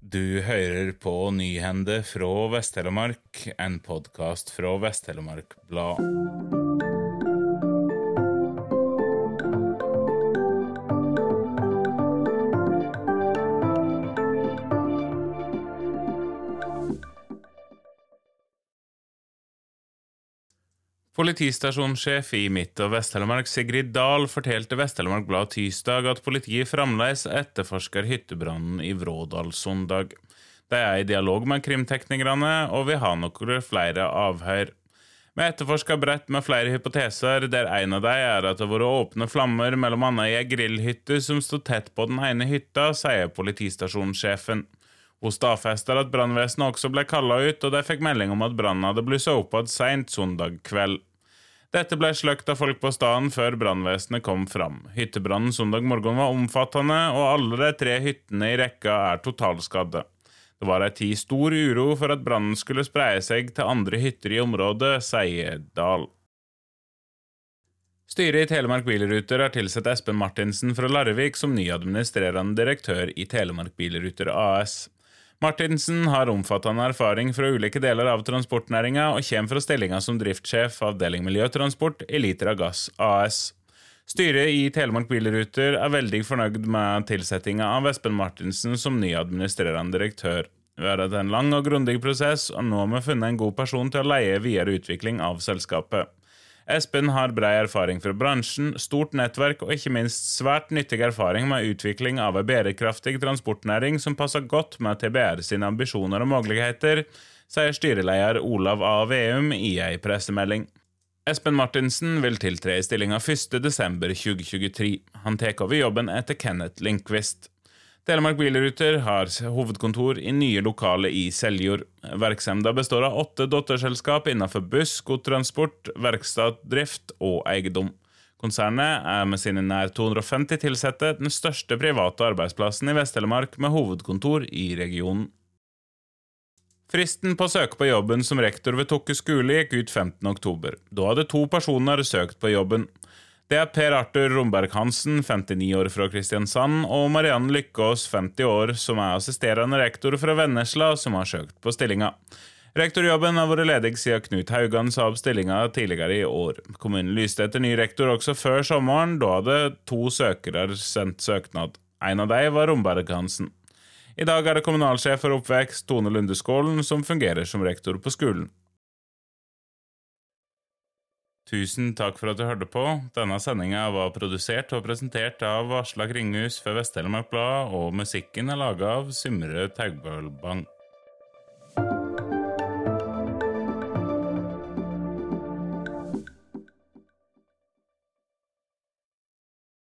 Du hører på Nyhende fra Vest-Telemark, en podkast fra Vest-Telemark Blad. Politistasjonssjef i Midt- og Vest-Telemark Sigrid Dahl fortalte Vest-Telemark Blad tirsdag at politiet fremdeles etterforsker hyttebrannen i Vrådalssondag. De er i dialog med krimteknikerne og vi har noen flere avhør. Vi etterforsker bredt med flere hypoteser, der en av dem er at det har vært åpne flammer annet i ei grillhytte som sto tett på den ene hytta, sier politistasjonssjefen. Hun stadfester at brannvesenet også ble kalla ut, og de fikk melding om at brannen hadde blussa opp igjen seint søndag kveld. Dette ble sløkt av folk på staden før brannvesenet kom fram. Hyttebrannen søndag morgen var omfattende, og alle de tre hyttene i rekka er totalskadde. Det var ei tid stor uro for at brannen skulle spreie seg til andre hytter i området, sier Dahl. Styret i Telemark Bilruter har tilsatt Espen Martinsen fra Larvik som ny administrerende direktør i Telemark Bilruter AS. Martinsen har omfattende erfaring fra ulike deler av transportnæringa og kommer fra stillinga som driftssjef avdeling miljøtransport i Litra Gass AS. Styret i Telemark Bilruter er veldig fornøyd med tilsettinga av Espen Martinsen som ny administrerende direktør. Vi har hatt en lang og grundig prosess, og nå har vi funnet en god person til å leie videre utvikling av selskapet. Espen har brei erfaring fra bransjen, stort nettverk og ikke minst svært nyttig erfaring med utvikling av en bærekraftig transportnæring som passer godt med TBR sine ambisjoner og muligheter, sier styreleder Olav A. Veum i ei pressemelding. Espen Martinsen vil tiltre i stillinga 1.12.2023. Han tar over jobben etter Kenneth Linkvist. Telemark Bilruter har hovedkontor i nye lokaler i Seljord. Virksomheten består av åtte datterselskap innenfor buss, godstransport, verksteddrift og eiendom. Konsernet er med sine nær 250 ansatte den største private arbeidsplassen i Vest-Telemark, med hovedkontor i regionen. Fristen på å søke på jobben som rektor ved Tokke skole gikk ut 15.10. Da hadde to personer søkt på jobben. Det er Per Arthur Romberg Hansen, 59 år fra Kristiansand, og Mariann Lykkås, 50 år, som er assisterende rektor fra Vennesla, som har søkt på stillinga. Rektorjobben har vært ledig siden Knut Haugan sa opp stillinga tidligere i år. Kommunen lyste etter ny rektor også før sommeren. Da hadde to søkere sendt søknad. En av dem var Romberg Hansen. I dag er det kommunalsjef for oppvekst, Tone Lundeskålen, som fungerer som rektor på skolen. Tusen takk for at du hørte på. Denne sendinga var produsert og presentert av Aslak Ringhus for Vest-Telemark Blad, og musikken er laga av Symre Taugbølbang.